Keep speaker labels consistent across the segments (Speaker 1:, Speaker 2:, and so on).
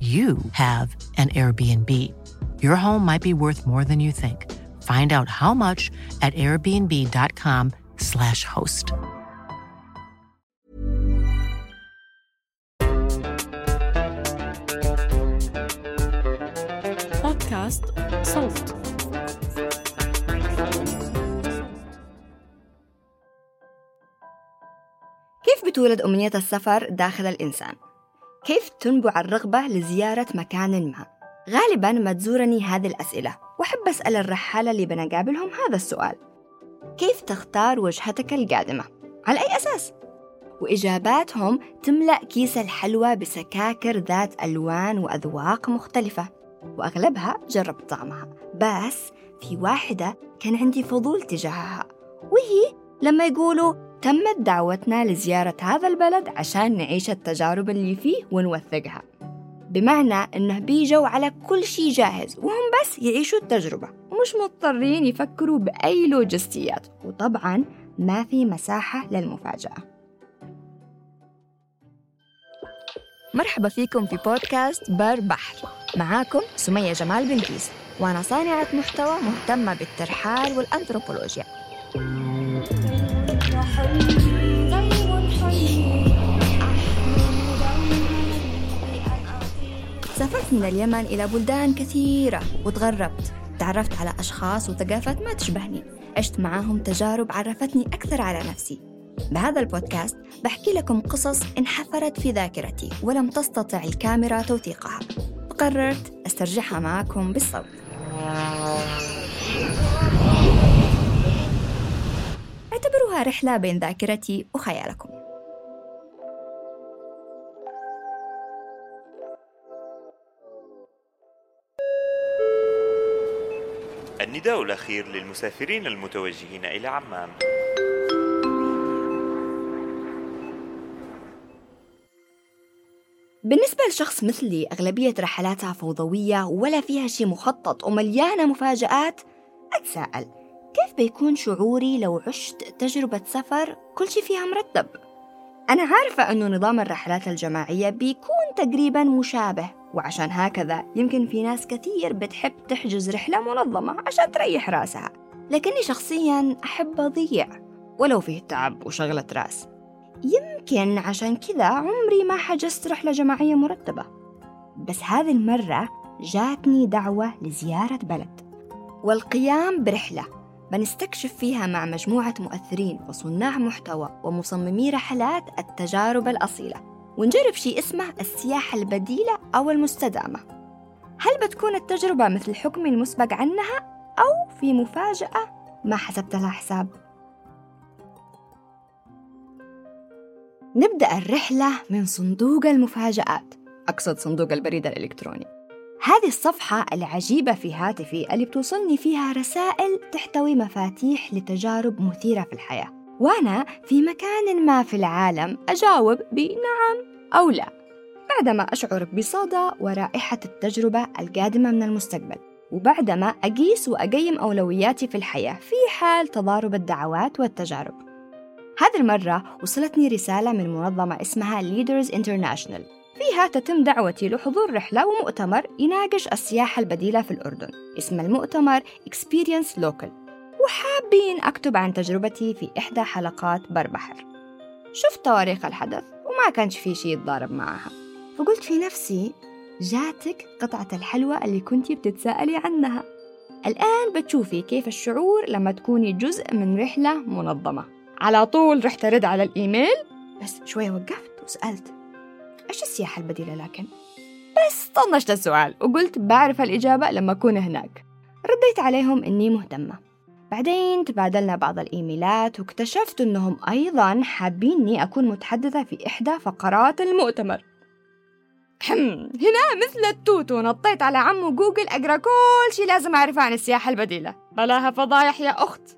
Speaker 1: you have an Airbnb. Your home might be worth more than you think. Find out how much at airbnb.com/slash host.
Speaker 2: بودكاست صوت
Speaker 3: كيف بتولد أمنية السفر داخل الإنسان؟ كيف تنبع الرغبة لزيارة مكان ما؟ غالبا ما تزورني هذه الأسئلة وأحب أسأل الرحالة اللي بنقابلهم هذا السؤال كيف تختار وجهتك القادمة؟ على أي أساس؟ وإجاباتهم تملأ كيس الحلوى بسكاكر ذات ألوان وأذواق مختلفة وأغلبها جربت طعمها بس في واحدة كان عندي فضول تجاهها وهي لما يقولوا تمت دعوتنا لزيارة هذا البلد عشان نعيش التجارب اللي فيه ونوثقها. بمعنى إنه بيجوا على كل شيء جاهز وهم بس يعيشوا التجربة ومش مضطرين يفكروا بأي لوجستيات. وطبعا ما في مساحة للمفاجأة. مرحبا فيكم في بودكاست بر بحر. معاكم سمية جمال بنتيس وأنا صانعة محتوى مهتمة بالترحال والأنثروبولوجيا. سافرت من اليمن إلى بلدان كثيرة وتغربت. تعرفت على أشخاص وثقافات ما تشبهني. عشت معاهم تجارب عرفتني أكثر على نفسي. بهذا البودكاست بحكي لكم قصص انحفرت في ذاكرتي ولم تستطع الكاميرا توثيقها. فقررت أسترجعها معكم بالصوت. اعتبروها رحلة بين ذاكرتي وخيالكم.
Speaker 4: النداء الأخير للمسافرين المتوجهين إلى عمان.
Speaker 3: بالنسبة لشخص مثلي أغلبية رحلاتها فوضوية ولا فيها شي مخطط ومليانة مفاجآت أتساءل. بيكون شعوري لو عشت تجربة سفر كل شي فيها مرتب؟ أنا عارفة أنه نظام الرحلات الجماعية بيكون تقريبا مشابه وعشان هكذا يمكن في ناس كثير بتحب تحجز رحلة منظمة عشان تريح راسها. لكني شخصيا أحب أضيع ولو فيه تعب وشغلة راس. يمكن عشان كذا عمري ما حجزت رحلة جماعية مرتبة. بس هذه المرة جاتني دعوة لزيارة بلد والقيام برحلة. بنستكشف فيها مع مجموعة مؤثرين وصناع محتوى ومصممي رحلات التجارب الأصيلة. ونجرب شيء اسمه السياحة البديلة أو المستدامة. هل بتكون التجربة مثل حكمي المسبق عنها أو في مفاجأة؟ ما حسبت لها حساب؟ نبدأ الرحلة من صندوق المفاجآت. أقصد صندوق البريد الإلكتروني. هذه الصفحة العجيبة في هاتفي اللي بتوصلني فيها رسائل تحتوي مفاتيح لتجارب مثيرة في الحياة. وأنا في مكان ما في العالم أجاوب بنعم أو لا بعدما أشعر بصدى ورائحة التجربة القادمة من المستقبل وبعدما أقيس وأقيم أولوياتي في الحياة في حال تضارب الدعوات والتجارب. هذه المرة وصلتني رسالة من منظمة اسمها Leaders International. فيها تتم دعوتي لحضور رحلة ومؤتمر يناقش السياحة البديلة في الأردن. اسم المؤتمر Experience Local. وحابين أكتب عن تجربتي في إحدى حلقات بربحر. شفت تواريخ الحدث وما كانش في شيء يتضارب معها. فقلت في نفسي جاتك قطعة الحلوى اللي كنتي بتتساءلي عنها. الآن بتشوفي كيف الشعور لما تكوني جزء من رحلة منظمة. على طول رحت أرد على الإيميل. بس شوية وقفت وسألت. إيش السياحة البديلة لكن؟ بس طنشت السؤال وقلت بعرف الإجابة لما أكون هناك. رديت عليهم إني مهتمة. بعدين تبادلنا بعض الإيميلات واكتشفت إنهم أيضا حابيني أكون متحدثة في إحدى فقرات المؤتمر. هنا مثل التوت ونطيت على عمو جوجل أقرأ كل شي لازم أعرفه عن السياحة البديلة. بلاها فضايح يا أخت.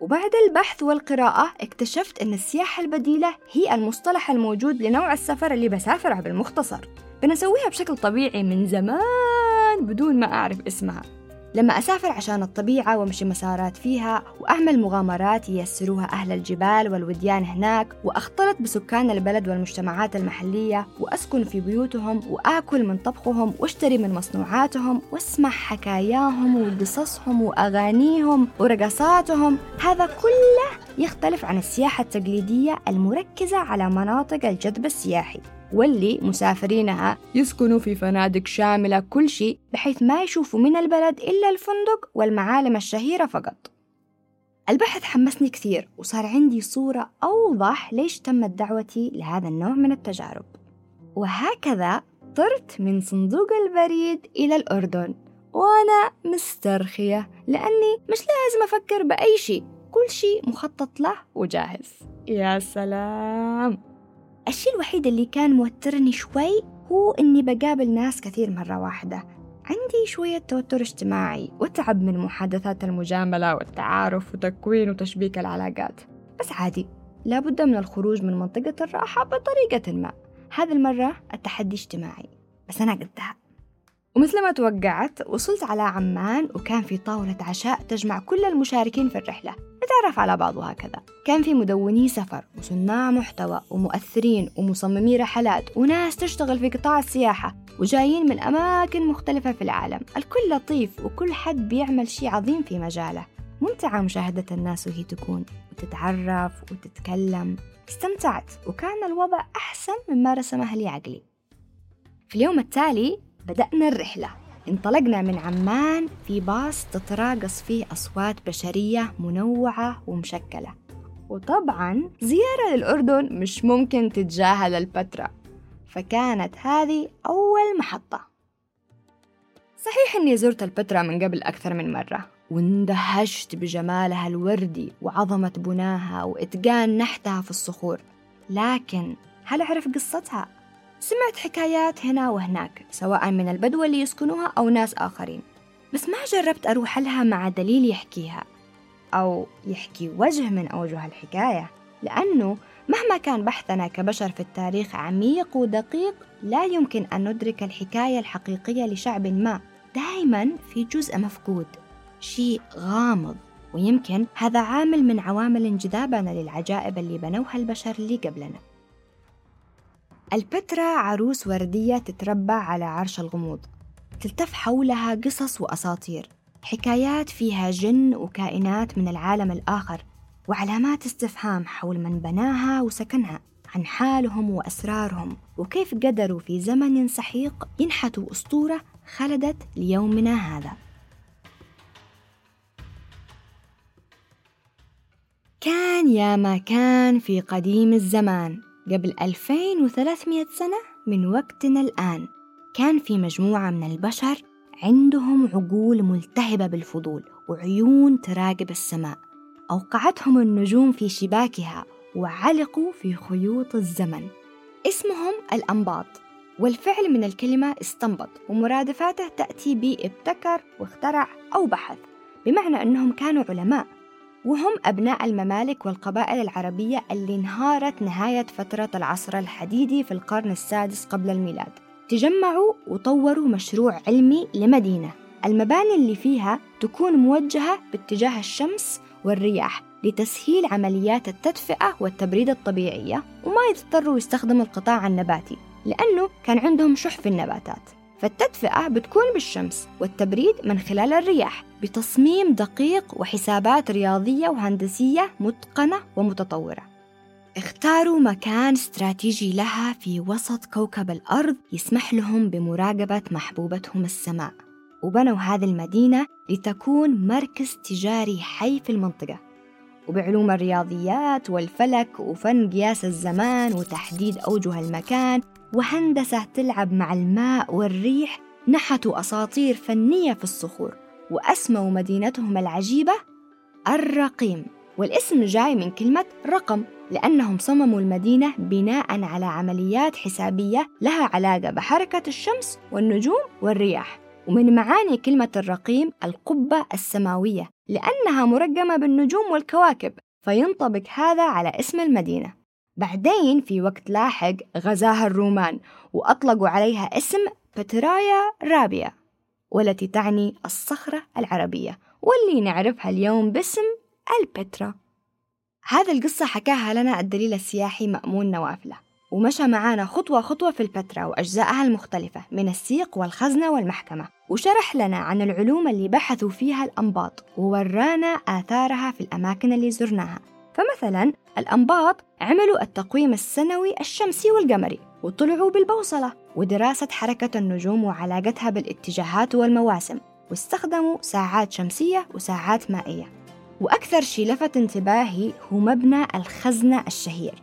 Speaker 3: وبعد البحث والقراءة اكتشفت أن السياحة البديلة هي المصطلح الموجود لنوع السفر اللي بسافره بالمختصر. بنسويها بشكل طبيعي من زمان بدون ما أعرف اسمها. لما أسافر عشان الطبيعة وأمشي مسارات فيها وأعمل مغامرات ييسروها أهل الجبال والوديان هناك وأختلط بسكان البلد والمجتمعات المحلية وأسكن في بيوتهم وآكل من طبخهم وأشتري من مصنوعاتهم وأسمع حكاياهم وقصصهم وأغانيهم ورقصاتهم. هذا كله يختلف عن السياحة التقليدية المركزة على مناطق الجذب السياحي. واللي مسافرينها يسكنوا في فنادق شاملة كل شيء بحيث ما يشوفوا من البلد إلا الفندق والمعالم الشهيرة فقط. البحث حمسني كثير وصار عندي صورة أوضح ليش تمت دعوتي لهذا النوع من التجارب. وهكذا طرت من صندوق البريد إلى الأردن. وأنا مسترخية لأني مش لازم أفكر بأي شيء كل شيء مخطط له وجاهز. يا سلام! الشيء الوحيد اللي كان موترني شوي هو إني بقابل ناس كثير مرة واحدة. عندي شوية توتر اجتماعي وتعب من محادثات المجاملة والتعارف وتكوين وتشبيك العلاقات. بس عادي لابد من الخروج من منطقة الراحة بطريقة ما. هذه المرة التحدي اجتماعي بس أنا قدها ومثل ما توقعت وصلت على عمان وكان في طاولة عشاء تجمع كل المشاركين في الرحلة. نتعرف على بعض وهكذا. كان في مدوني سفر وصناع محتوى ومؤثرين ومصممي رحلات وناس تشتغل في قطاع السياحة وجايين من أماكن مختلفة في العالم. الكل لطيف وكل حد بيعمل شيء عظيم في مجاله. ممتعة مشاهدة الناس وهي تكون وتتعرف وتتكلم. استمتعت وكان الوضع أحسن مما رسمه لي عقلي. في اليوم التالي بدأنا الرحلة. انطلقنا من عمان في باص تتراقص فيه أصوات بشرية منوعة ومشكلة. وطبعا زيارة للأردن مش ممكن تتجاهل البتراء فكانت هذه أول محطة. صحيح إني زرت البتراء من قبل أكثر من مرة واندهشت بجمالها الوردي وعظمة بناها وإتقان نحتها في الصخور. لكن هل أعرف قصتها؟ سمعت حكايات هنا وهناك سواء من البدو اللي يسكنوها أو ناس آخرين. بس ما جربت أروح لها مع دليل يحكيها أو يحكي وجه من أوجه الحكاية لأنه مهما كان بحثنا كبشر في التاريخ عميق ودقيق لا يمكن أن ندرك الحكاية الحقيقية لشعب ما. دائما في جزء مفقود شيء غامض ويمكن هذا عامل من عوامل انجذابنا للعجائب اللي بنوها البشر اللي قبلنا. البترا عروس وردية تتربع على عرش الغموض. تلتف حولها قصص وأساطير. حكايات فيها جن وكائنات من العالم الآخر وعلامات استفهام حول من بناها وسكنها عن حالهم وأسرارهم وكيف قدروا في زمن سحيق ينحتوا أسطورة خلدت ليومنا هذا. كان يا ما كان في قديم الزمان. قبل 2300 سنة من وقتنا الآن كان في مجموعة من البشر عندهم عقول ملتهبة بالفضول وعيون تراقب السماء. أوقعتهم النجوم في شباكها وعلقوا في خيوط الزمن. اسمهم الأنباط والفعل من الكلمة استنبط ومرادفاته تأتي بابتكر واخترع أو بحث بمعنى أنهم كانوا علماء. وهم أبناء الممالك والقبائل العربية اللي انهارت نهاية فترة العصر الحديدي في القرن السادس قبل الميلاد. تجمعوا وطوروا مشروع علمي لمدينة. المباني اللي فيها تكون موجهة باتجاه الشمس والرياح لتسهيل عمليات التدفئة والتبريد الطبيعية وما يضطروا يستخدموا القطاع النباتي لأنه كان عندهم شح في النباتات. فالتدفئة بتكون بالشمس والتبريد من خلال الرياح بتصميم دقيق وحسابات رياضية وهندسية متقنة ومتطورة. اختاروا مكان استراتيجي لها في وسط كوكب الأرض يسمح لهم بمراقبة محبوبتهم السماء وبنوا هذه المدينة لتكون مركز تجاري حي في المنطقة. وبعلوم الرياضيات والفلك وفن قياس الزمان وتحديد أوجه المكان وهندسة تلعب مع الماء والريح نحتوا أساطير فنية في الصخور وأسموا مدينتهم العجيبة الرقيم. والاسم جاي من كلمة رقم لأنهم صمموا المدينة بناء على عمليات حسابية لها علاقة بحركة الشمس والنجوم والرياح. ومن معاني كلمة الرقيم القبة السماوية لأنها مرقمة بالنجوم والكواكب فينطبق هذا على اسم المدينة. بعدين في وقت لاحق غزاها الرومان وأطلقوا عليها اسم بترايا رابيا والتي تعني الصخرة العربية واللي نعرفها اليوم باسم البترا. هذه القصة حكاها لنا الدليل السياحي مأمون نوافلة ومشى معانا خطوة خطوة في البتراء وأجزائها المختلفة من السيق والخزنة والمحكمة وشرح لنا عن العلوم اللي بحثوا فيها الأنباط وورانا آثارها في الأماكن اللي زرناها. فمثلا الأنباط عملوا التقويم السنوي الشمسي والقمري وطلعوا بالبوصلة ودراسة حركة النجوم وعلاقتها بالاتجاهات والمواسم واستخدموا ساعات شمسية وساعات مائية. وأكثر شيء لفت انتباهي هو مبنى الخزنة الشهير.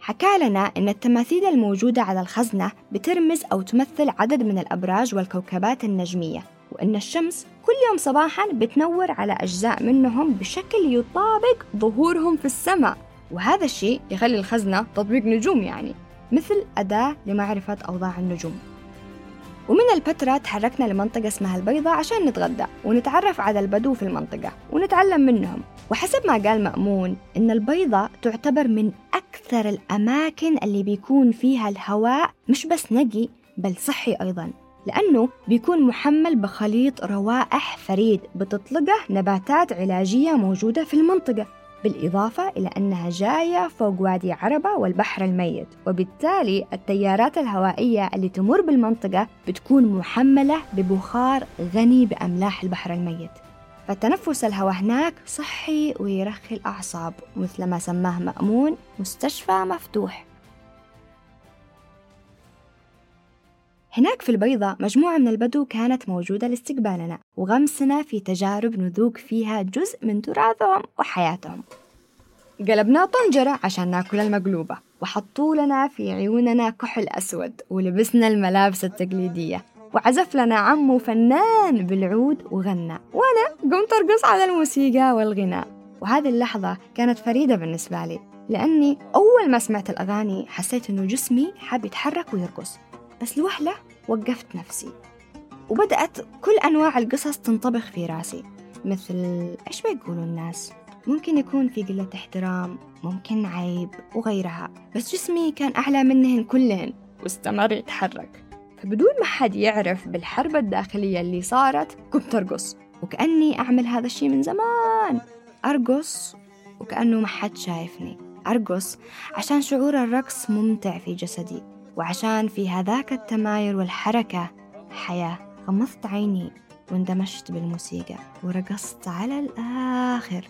Speaker 3: حكى لنا أن التماثيل الموجودة على الخزنة بترمز أو تمثل عدد من الأبراج والكوكبات النجمية وأن الشمس كل يوم صباحا بتنور على أجزاء منهم بشكل يطابق ظهورهم في السماء. وهذا الشيء يخلي الخزنة تطبيق نجوم يعني مثل أداة لمعرفة أوضاع النجوم. ومن البتراء تحركنا لمنطقة اسمها البيضة عشان نتغدى ونتعرف على البدو في المنطقة ونتعلم منهم. وحسب ما قال مأمون إن البيضة تعتبر من أكثر الأماكن اللي بيكون فيها الهواء مش بس نقي بل صحي أيضا. لأنه بيكون محمل بخليط روائح فريد بتطلقه نباتات علاجية موجودة في المنطقة بالإضافة إلى أنها جاية فوق وادي عربة والبحر الميت. وبالتالي التيارات الهوائية اللي تمر بالمنطقة بتكون محملة ببخار غني بأملاح البحر الميت. فتنفس الهواء هناك صحي ويرخي الأعصاب مثل ما سماه مأمون مستشفى مفتوح. هناك في البيضة مجموعة من البدو كانت موجودة لاستقبالنا وغمسنا في تجارب نذوق فيها جزء من تراثهم وحياتهم. قلبنا طنجرة عشان ناكل المقلوبة وحطوا لنا في عيوننا كحل أسود ولبسنا الملابس التقليدية وعزف لنا عمو فنان بالعود وغنى. وأنا قمت أرقص على الموسيقى والغناء. وهذه اللحظة كانت فريدة بالنسبة لي لأني أول ما سمعت الأغاني حسيت إنه جسمي حاب يتحرك ويرقص. بس لوهلة وقفت نفسي وبدأت كل أنواع القصص تنطبخ في راسي مثل إيش بيقولوا الناس؟ ممكن يكون في قلة احترام ممكن عيب وغيرها بس جسمي كان أعلى منهن كلهن واستمر يتحرك. فبدون ما حد يعرف بالحرب الداخلية اللي صارت كنت أرقص وكأني أعمل هذا الشيء من زمان. أرقص وكأنه ما حد شايفني. أرقص عشان شعور الرقص ممتع في جسدي. وعشان في هذاك التمايل والحركة حياة غمضت عيني واندمجت بالموسيقى ورقصت على الآخر.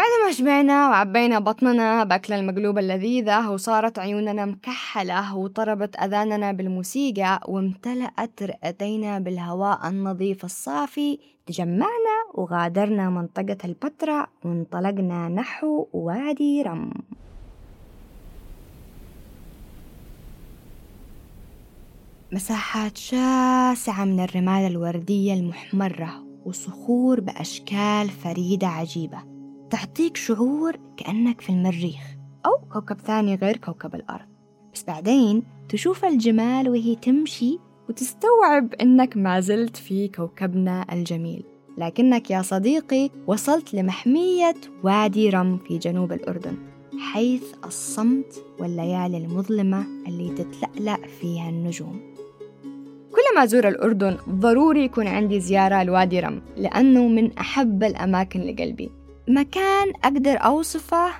Speaker 3: بعد ما شبعنا وعبينا بطننا بأكل المقلوبة اللذيذة وصارت عيوننا مكحلة وطربت أذاننا بالموسيقى وامتلأت رئتينا بالهواء النظيف الصافي تجمعنا وغادرنا منطقة البتراء وانطلقنا نحو وادي رم. مساحات شاسعة من الرمال الوردية المحمرة وصخور بأشكال فريدة عجيبة. تعطيك شعور كأنك في المريخ أو كوكب ثاني غير كوكب الأرض. بس بعدين تشوف الجمال وهي تمشي وتستوعب إنك ما زلت في كوكبنا الجميل. لكنك يا صديقي وصلت لمحمية وادي رم في جنوب الأردن حيث الصمت والليالي المظلمة اللي تتلألأ فيها النجوم. كل ما أزور الأردن ضروري يكون عندي زيارة لوادي رم لأنه من أحب الأماكن لقلبي. مكان أقدر أوصفه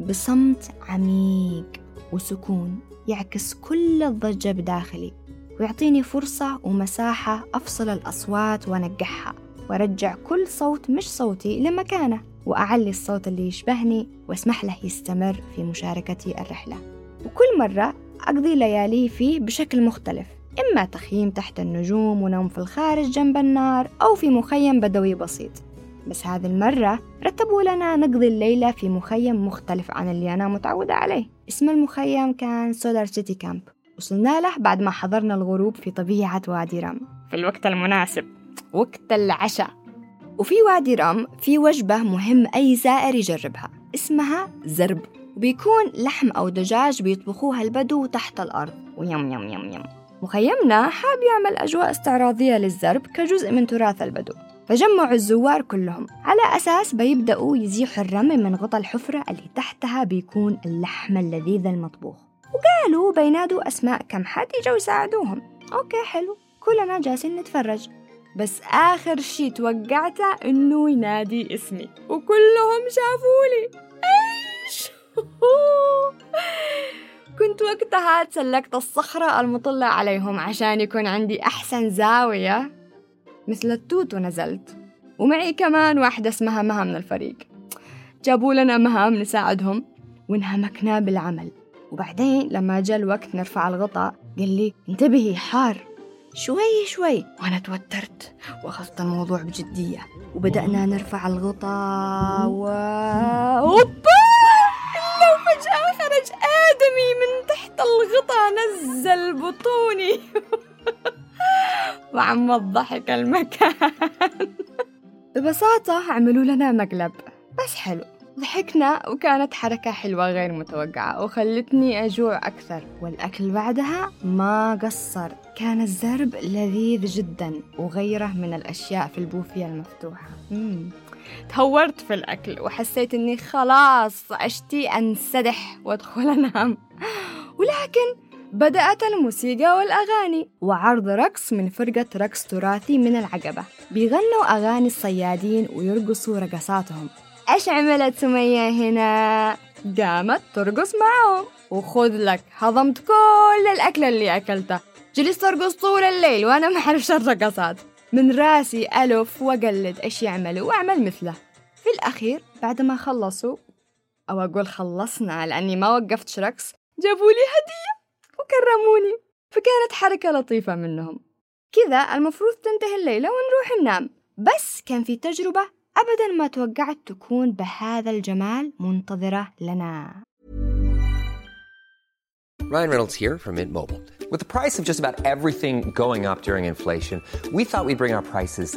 Speaker 3: بصمت عميق وسكون يعكس كل الضجة بداخلي ويعطيني فرصة ومساحة أفصل الأصوات وأنقحها وأرجع كل صوت مش صوتي لمكانه وأعلي الصوت اللي يشبهني وأسمح له يستمر في مشاركتي الرحلة. وكل مرة أقضي ليالي فيه بشكل مختلف إما تخييم تحت النجوم ونوم في الخارج جنب النار أو في مخيم بدوي بسيط. بس هذه المرة رتبوا لنا نقضي الليلة في مخيم مختلف عن اللي أنا متعودة عليه. اسم المخيم كان سولار سيتي كامب وصلنا له بعد ما حضرنا الغروب في طبيعة وادي رام في الوقت المناسب. وقت العشاء. وفي وادي رام في وجبة مهم أي زائر يجربها. اسمها زرب. وبيكون لحم أو دجاج بيطبخوها البدو تحت الأرض. ويم يم يم يم. مخيمنا حاب يعمل أجواء استعراضية للزرب كجزء من تراث البدو. فجمعوا الزوار كلهم. على أساس بيبدأوا يزيحوا الرمل من غطى الحفرة اللي تحتها بيكون اللحم اللذيذ المطبوخ. وقالوا بينادوا أسماء كم حد يجوا يساعدوهم. أوكي حلو. كلنا جالسين نتفرج. بس آخر شي توقعته إنه ينادي اسمي. وكلهم شافولي إيش؟ كنت وقتها تسلقت الصخرة المطلة عليهم عشان يكون عندي أحسن زاوية. مثل التوت ونزلت. ومعي كمان واحدة اسمها مها من الفريق جابوا لنا مهام نساعدهم وانهمكنا بالعمل. وبعدين لما جاء الوقت نرفع الغطاء قال لي انتبهي حار. شوي شوي. وأنا توترت وأخذت الموضوع بجدية. وبدأنا نرفع الغطاء و أوبا! فجأة خرج آدمي من تحت الغطاء نزل بطوني. وعم الضحك المكان. ببساطة عملوا لنا مقلب. بس حلو. ضحكنا وكانت حركة حلوة غير متوقعة وخلتني أجوع أكثر. والأكل بعدها ما قصر. كان الزرب لذيذ جدا وغيره من الأشياء في البوفية المفتوحة. مم. تهورت في الأكل وحسيت إني خلاص أشتي أنسدح وأدخل أنام. ولكن بدأت الموسيقى والأغاني وعرض رقص من فرقة رقص تراثي من العقبة. بيغنوا أغاني الصيادين ويرقصوا رقصاتهم. إيش عملت سمية هنا؟ قامت ترقص معهم. وخذ لك هضمت كل الأكل اللي أكلته. جلست أرقص طول الليل وأنا ما أعرفش الرقصات. من راسي ألف وأقلد إيش يعملوا وأعمل مثله. في الأخير بعد ما خلصوا أو أقول خلصنا لأني ما وقفت رقص جابوا لي هدية. وكرموني فكانت حركة لطيفة منهم كذا المفروض تنتهي الليلة ونروح ننام بس كان في تجربة أبدا ما توقعت تكون بهذا الجمال منتظرة لنا
Speaker 5: Ryan Reynolds here from Mint Mobile. With the price of just about everything going up during inflation, we thought we'd bring our prices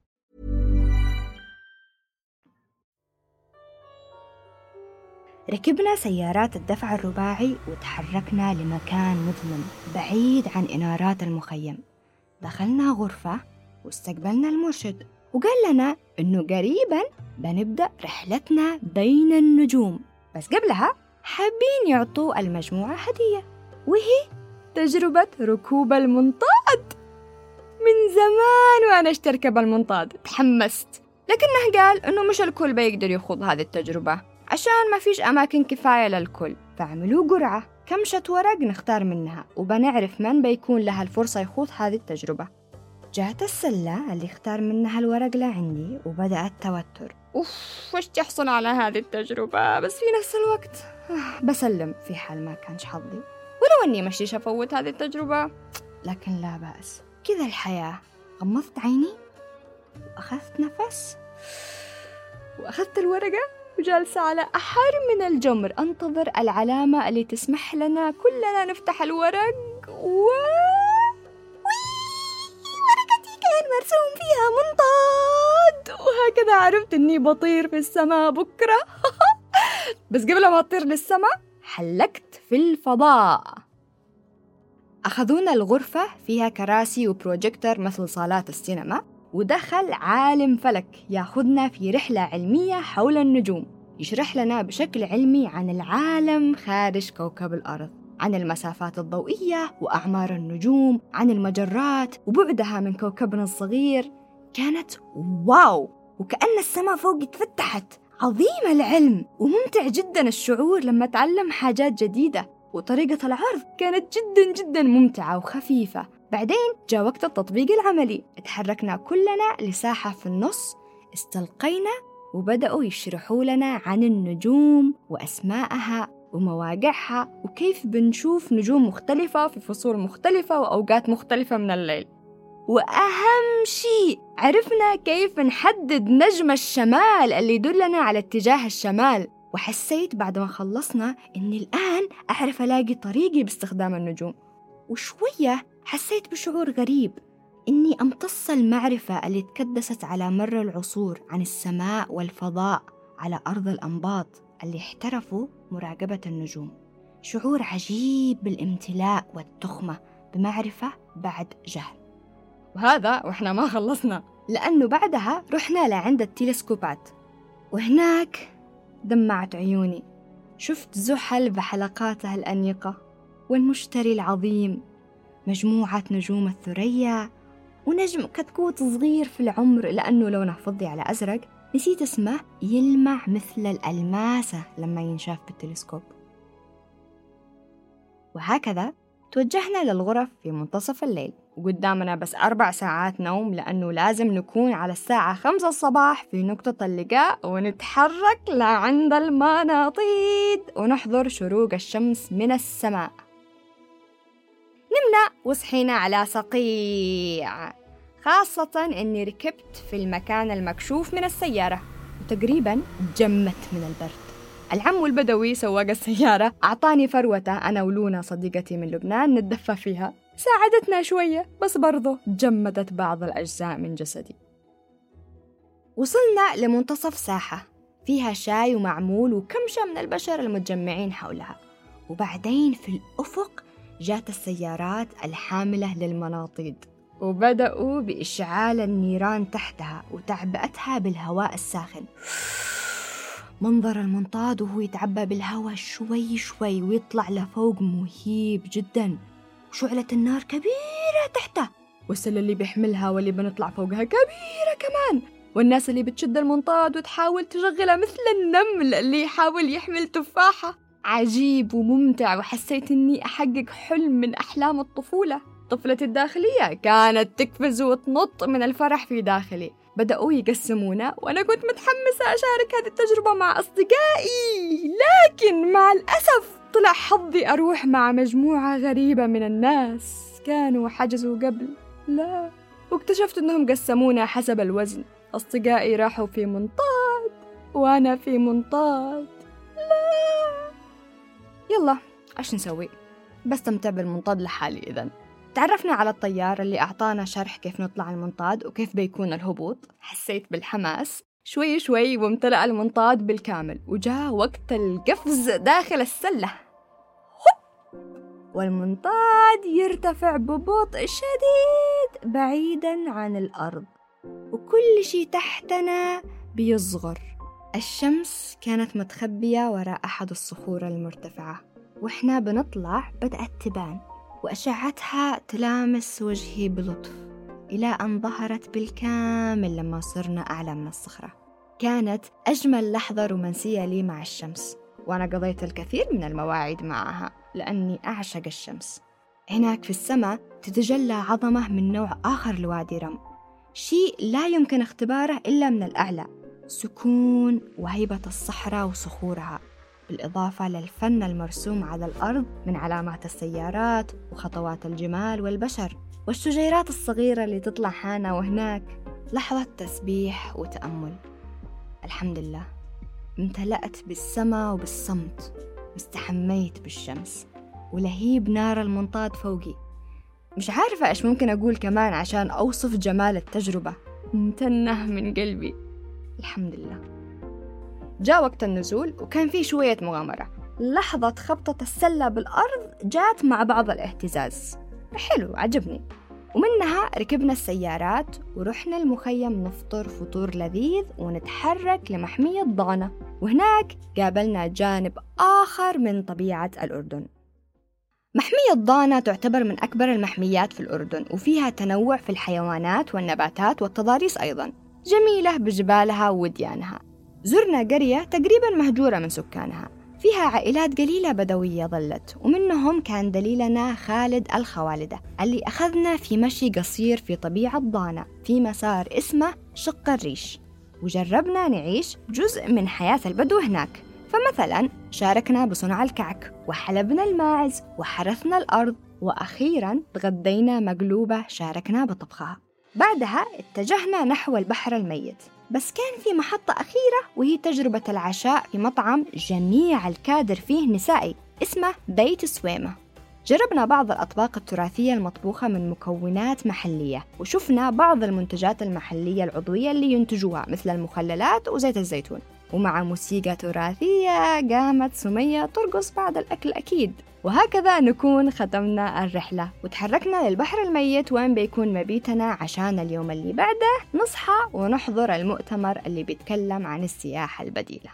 Speaker 3: ركبنا سيارات الدفع الرباعي وتحركنا لمكان مظلم بعيد عن إنارات المخيم. دخلنا غرفة واستقبلنا المرشد وقال لنا إنه قريبا بنبدأ رحلتنا بين النجوم. بس قبلها حابين يعطوا المجموعة هدية وهي تجربة ركوب المنطاد. من زمان وأنا اشتركب المنطاد تحمست. لكنه قال إنه مش الكل بيقدر يخوض هذه التجربة. عشان ما فيش أماكن كفاية للكل. فعملوا قرعة كمشة ورق نختار منها وبنعرف من بيكون لها الفرصة يخوض هذه التجربة. جاءت السلة اللي اختار منها الورق لعندي وبدأ التوتر. أوف وش تحصل على هذه التجربة؟ بس في نفس الوقت. آه، بسلم. في حال ما كانش حظي. ولو أني مشيش أفوت هذه التجربة. لكن لا بأس. كذا الحياة. غمضت عيني وأخذت نفس وأخذت الورقة. وجالسة على أحر من الجمر. أنتظر العلامة اللي تسمح لنا. كلنا نفتح الورق. و ورقتي كان مرسوم فيها منطاد. وهكذا عرفت إني بطير في السماء بكرة. بس قبل ما أطير للسماء حلقت في الفضاء. أخذونا الغرفة. فيها كراسي وبروجيكتور مثل صالات السينما. ودخل عالم فلك ياخذنا في رحلة علمية حول النجوم. يشرح لنا بشكل علمي عن العالم خارج كوكب الأرض عن المسافات الضوئية وأعمار النجوم عن المجرات وبعدها من كوكبنا الصغير. كانت واو! وكأن السماء فوق اتفتحت عظيم العلم! وممتع جدا الشعور لما تعلم حاجات جديدة. وطريقة العرض كانت جدا جدا ممتعة وخفيفة. بعدين جاء وقت التطبيق العملي. تحركنا كلنا لساحة في النص استلقينا وبدأوا يشرحوا لنا عن النجوم وأسمائها ومواقعها وكيف بنشوف نجوم مختلفة في فصول مختلفة وأوقات مختلفة من الليل. وأهم شيء عرفنا كيف نحدد نجم الشمال اللي يدلنا على اتجاه الشمال. وحسيت بعد ما خلصنا إني الآن أعرف ألاقي طريقي باستخدام النجوم. وشوية حسيت بشعور غريب إني أمتص المعرفة اللي تكدست على مر العصور عن السماء والفضاء على أرض الأنباط اللي احترفوا مراقبة النجوم. شعور عجيب بالامتلاء والتخمة بمعرفة بعد جهل. وهذا وإحنا ما خلصنا. لأنه بعدها رحنا لعند التلسكوبات. وهناك دمعت عيوني. شفت زحل بحلقاته الأنيقة والمشتري العظيم مجموعة نجوم الثريا ونجم كتكوت صغير في العمر لأنه لونه فضي على أزرق. نسيت اسمه يلمع مثل الألماسة لما ينشاف بالتلسكوب. وهكذا توجهنا للغرف في منتصف الليل. وقدامنا بس أربع ساعات نوم لأنه لازم نكون على الساعة خمسة الصباح في نقطة اللقاء ونتحرك لعند المناطيد ونحضر شروق الشمس من السماء. نمنا وصحينا على صقيع. خاصة أني ركبت في المكان المكشوف من السيارة وتقريبا جمت من البرد. العم البدوي سواق السيارة أعطاني فروته أنا ولونا صديقتي من لبنان نتدفى فيها. ساعدتنا شوية بس برضو جمدت بعض الأجزاء من جسدي. وصلنا لمنتصف ساحة فيها شاي ومعمول وكمشة من البشر المتجمعين حولها. وبعدين في الأفق جات السيارات الحاملة للمناطيد. وبدأوا بإشعال النيران تحتها وتعبئتها بالهواء الساخن. منظر المنطاد وهو يتعبى بالهواء شوي شوي ويطلع لفوق مهيب جدا. وشعلة النار كبيرة تحته والسلة اللي بيحملها واللي بنطلع فوقها كبيرة كمان. والناس اللي بتشد المنطاد وتحاول تشغلها مثل النمل اللي يحاول يحمل تفاحة. عجيب وممتع وحسيت إني أحقق حلم من أحلام الطفولة. طفلتي الداخلية كانت تقفز وتنط من الفرح في داخلي. بدأوا يقسمونا وأنا كنت متحمسة أشارك هذه التجربة مع أصدقائي. لكن مع الأسف طلع حظي أروح مع مجموعة غريبة من الناس. كانوا حجزوا قبل. لا. واكتشفت إنهم قسمونا حسب الوزن. أصدقائي راحوا في منطاد وأنا في منطاد. يلا إيش نسوي؟ بستمتع بالمنطاد لحالي إذا تعرفنا على الطيار اللي أعطانا شرح كيف نطلع المنطاد وكيف بيكون الهبوط. حسيت بالحماس. شوي شوي وامتلأ المنطاد بالكامل وجاء وقت القفز داخل السلة. والمنطاد يرتفع ببطء شديد بعيدا عن الأرض وكل شي تحتنا بيصغر. الشمس كانت متخبية وراء أحد الصخور المرتفعة وإحنا بنطلع بدأت تبان وأشعتها تلامس وجهي بلطف إلى أن ظهرت بالكامل لما صرنا أعلى من الصخرة. كانت أجمل لحظة رومانسية لي مع الشمس وأنا قضيت الكثير من المواعيد معها لأني أعشق الشمس. هناك في السماء تتجلى عظمة من نوع آخر لوادي رم شيء لا يمكن اختباره إلا من الأعلى. سكون وهيبة الصحراء وصخورها بالإضافة للفن المرسوم على الأرض من علامات السيارات وخطوات الجمال والبشر والشجيرات الصغيرة اللي تطلع هنا وهناك. لحظة تسبيح وتأمل. الحمد لله. امتلأت بالسما وبالصمت. واستحميت بالشمس. ولهيب نار المنطاد فوقي. مش عارفة إيش ممكن أقول كمان عشان أوصف جمال التجربة. ممتنة من قلبي. الحمد لله. جاء وقت النزول وكان في شوية مغامرة. لحظة خبطة السلة بالأرض جات مع بعض الاهتزاز. حلو عجبني. ومنها ركبنا السيارات ورحنا المخيم نفطر فطور لذيذ ونتحرك لمحمية ضانة وهناك قابلنا جانب آخر من طبيعة الأردن. محمية ضانا تعتبر من أكبر المحميات في الأردن وفيها تنوع في الحيوانات والنباتات والتضاريس أيضا. جميلة بجبالها ووديانها زرنا قرية تقريبا مهجورة من سكانها. فيها عائلات قليلة بدوية ظلت ومنهم كان دليلنا خالد الخوالدة اللي أخذنا في مشي قصير في طبيعة ضانا في مسار اسمه شق الريش. وجربنا نعيش جزء من حياة البدو هناك. فمثلا شاركنا بصنع الكعك وحلبنا الماعز وحرثنا الأرض وأخيرا تغدينا مقلوبة شاركنا بطبخها. بعدها اتجهنا نحو البحر الميت. بس كان في محطة أخيرة وهي تجربة العشاء في مطعم جميع الكادر فيه نسائي اسمه بيت سويمة. جربنا بعض الأطباق التراثية المطبوخة من مكونات محلية وشفنا بعض المنتجات المحلية العضوية اللي ينتجوها مثل المخللات وزيت الزيتون. ومع موسيقى تراثية قامت سمية ترقص بعد الأكل أكيد. وهكذا نكون ختمنا الرحلة. وتحركنا للبحر الميت وين بيكون مبيتنا عشان اليوم اللي بعده نصحى ونحضر المؤتمر اللي بيتكلم عن السياحة البديلة.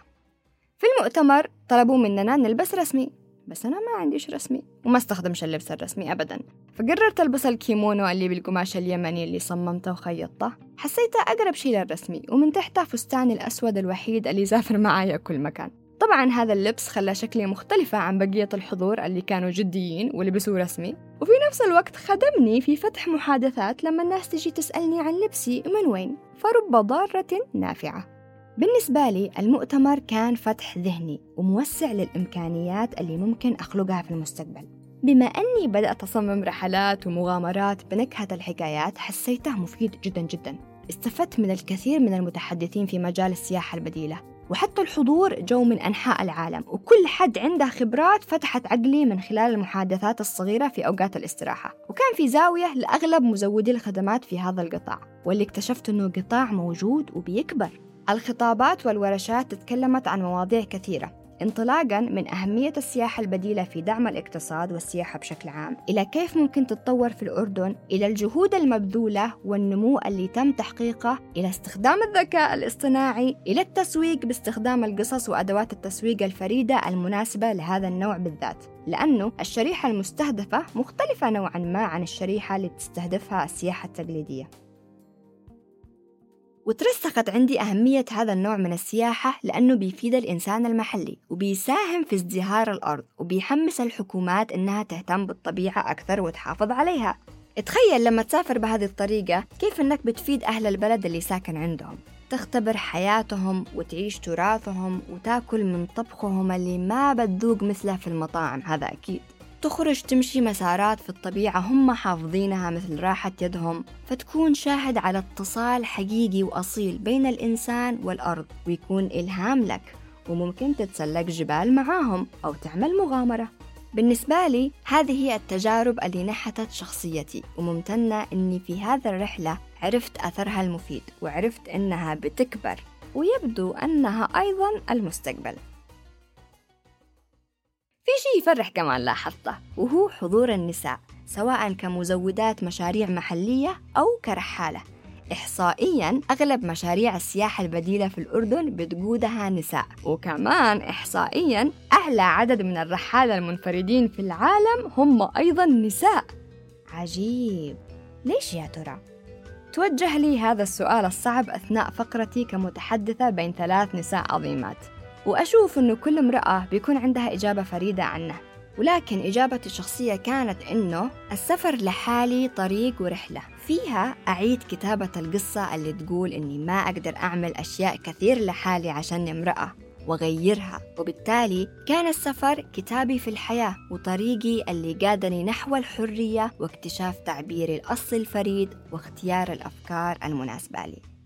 Speaker 3: في المؤتمر طلبوا مننا نلبس رسمي. بس أنا ما عنديش رسمي وما استخدمش اللبس الرسمي أبدا. فقررت ألبس الكيمونو اللي بالقماش اليمني اللي صممته وخيطته. حسيته أقرب شيء للرسمي ومن تحته فستاني الأسود الوحيد اللي يسافر معايا كل مكان. طبعا هذا اللبس خلى شكلي مختلفة عن بقية الحضور اللي كانوا جديين ولبسوا رسمي. وفي نفس الوقت خدمني في فتح محادثات لما الناس تجي تسألني عن لبسي من وين. فرب ضارة نافعة. بالنسبة لي المؤتمر كان فتح ذهني وموسع للإمكانيات اللي ممكن أخلقها في المستقبل. بما أني بدأت أصمم رحلات ومغامرات بنكهة الحكايات حسيته مفيد جدا جدا. استفدت من الكثير من المتحدثين في مجال السياحة البديلة وحتى الحضور جو من أنحاء العالم وكل حد عنده خبرات فتحت عقلي من خلال المحادثات الصغيرة في أوقات الاستراحة. وكان في زاوية لأغلب مزودي الخدمات في هذا القطاع واللي اكتشفت أنه قطاع موجود وبيكبر. الخطابات والورشات تكلمت عن مواضيع كثيرة انطلاقا من أهمية السياحة البديلة في دعم الاقتصاد والسياحة بشكل عام إلى كيف ممكن تتطور في الأردن إلى الجهود المبذولة والنمو اللي تم تحقيقه إلى استخدام الذكاء الاصطناعي إلى التسويق باستخدام القصص وأدوات التسويق الفريدة المناسبة لهذا النوع بالذات. لأنه الشريحة المستهدفة مختلفة نوعا ما عن الشريحة اللي تستهدفها السياحة التقليدية. وترسخت عندي أهمية هذا النوع من السياحة لأنه بيفيد الإنسان المحلي وبيساهم في ازدهار الأرض وبيحمس الحكومات إنها تهتم بالطبيعة أكثر وتحافظ عليها. تخيل لما تسافر بهذه الطريقة كيف إنك بتفيد أهل البلد اللي ساكن عندهم. تختبر حياتهم وتعيش تراثهم وتاكل من طبخهم اللي ما بتذوق مثله في المطاعم هذا أكيد. تخرج تمشي مسارات في الطبيعة هم حافظينها مثل راحة يدهم فتكون شاهد على اتصال حقيقي وأصيل بين الإنسان والأرض ويكون إلهام لك وممكن تتسلق جبال معاهم أو تعمل مغامرة. بالنسبة لي هذه هي التجارب اللي نحتت شخصيتي وممتنة أني في هذا الرحلة عرفت أثرها المفيد وعرفت أنها بتكبر ويبدو أنها أيضا المستقبل. في شيء يفرح كمان لاحظته وهو حضور النساء سواء كمزودات مشاريع محلية أو كرحالة. إحصائياً أغلب مشاريع السياحة البديلة في الأردن بتقودها نساء وكمان إحصائياً أعلى عدد من الرحالة المنفردين في العالم هم أيضاً نساء. عجيب. ليش يا ترى؟ توجه لي هذا السؤال الصعب أثناء فقرتي كمتحدثة بين ثلاث نساء عظيمات. وأشوف أنه كل امرأة بيكون عندها إجابة فريدة عنه. ولكن إجابتي الشخصية كانت إنه السفر لحالي طريق ورحلة. فيها أعيد كتابة القصة اللي تقول إني ما أقدر أعمل أشياء كثير لحالي عشان امرأة وغيرها. وبالتالي كان السفر كتابي في الحياة وطريقي اللي قادني نحو الحرية واكتشاف تعبيري الأصل الفريد واختيار الأفكار المناسبة لي.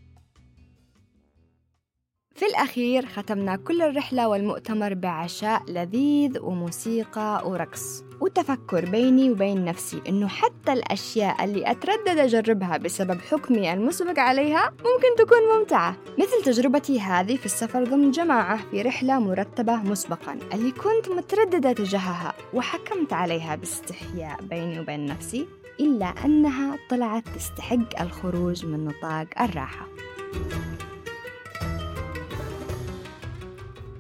Speaker 3: في الأخير ختمنا كل الرحلة والمؤتمر بعشاء لذيذ وموسيقى ورقص. وتفكر بيني وبين نفسي إنه حتى الأشياء اللي أتردد أجربها بسبب حكمي المسبق عليها ممكن تكون ممتعة. مثل تجربتي هذه في السفر ضمن جماعة في رحلة مرتبة مسبقا اللي كنت مترددة تجاهها وحكمت عليها باستحياء بيني وبين نفسي إلا أنها طلعت تستحق الخروج من نطاق الراحة.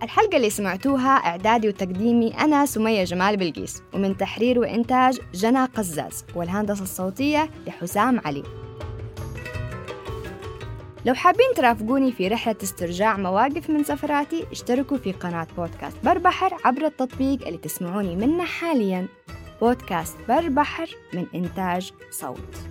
Speaker 3: الحلقة اللي سمعتوها إعدادي وتقديمي أنا سمية جمال بلقيس ومن تحرير وإنتاج جنى قزاز والهندسة الصوتية لحسام علي. لو حابين ترافقوني في رحلة استرجاع مواقف من سفراتي اشتركوا في قناة بودكاست بربحر عبر التطبيق اللي تسمعوني منه حاليا. بودكاست بربحر من إنتاج صوت.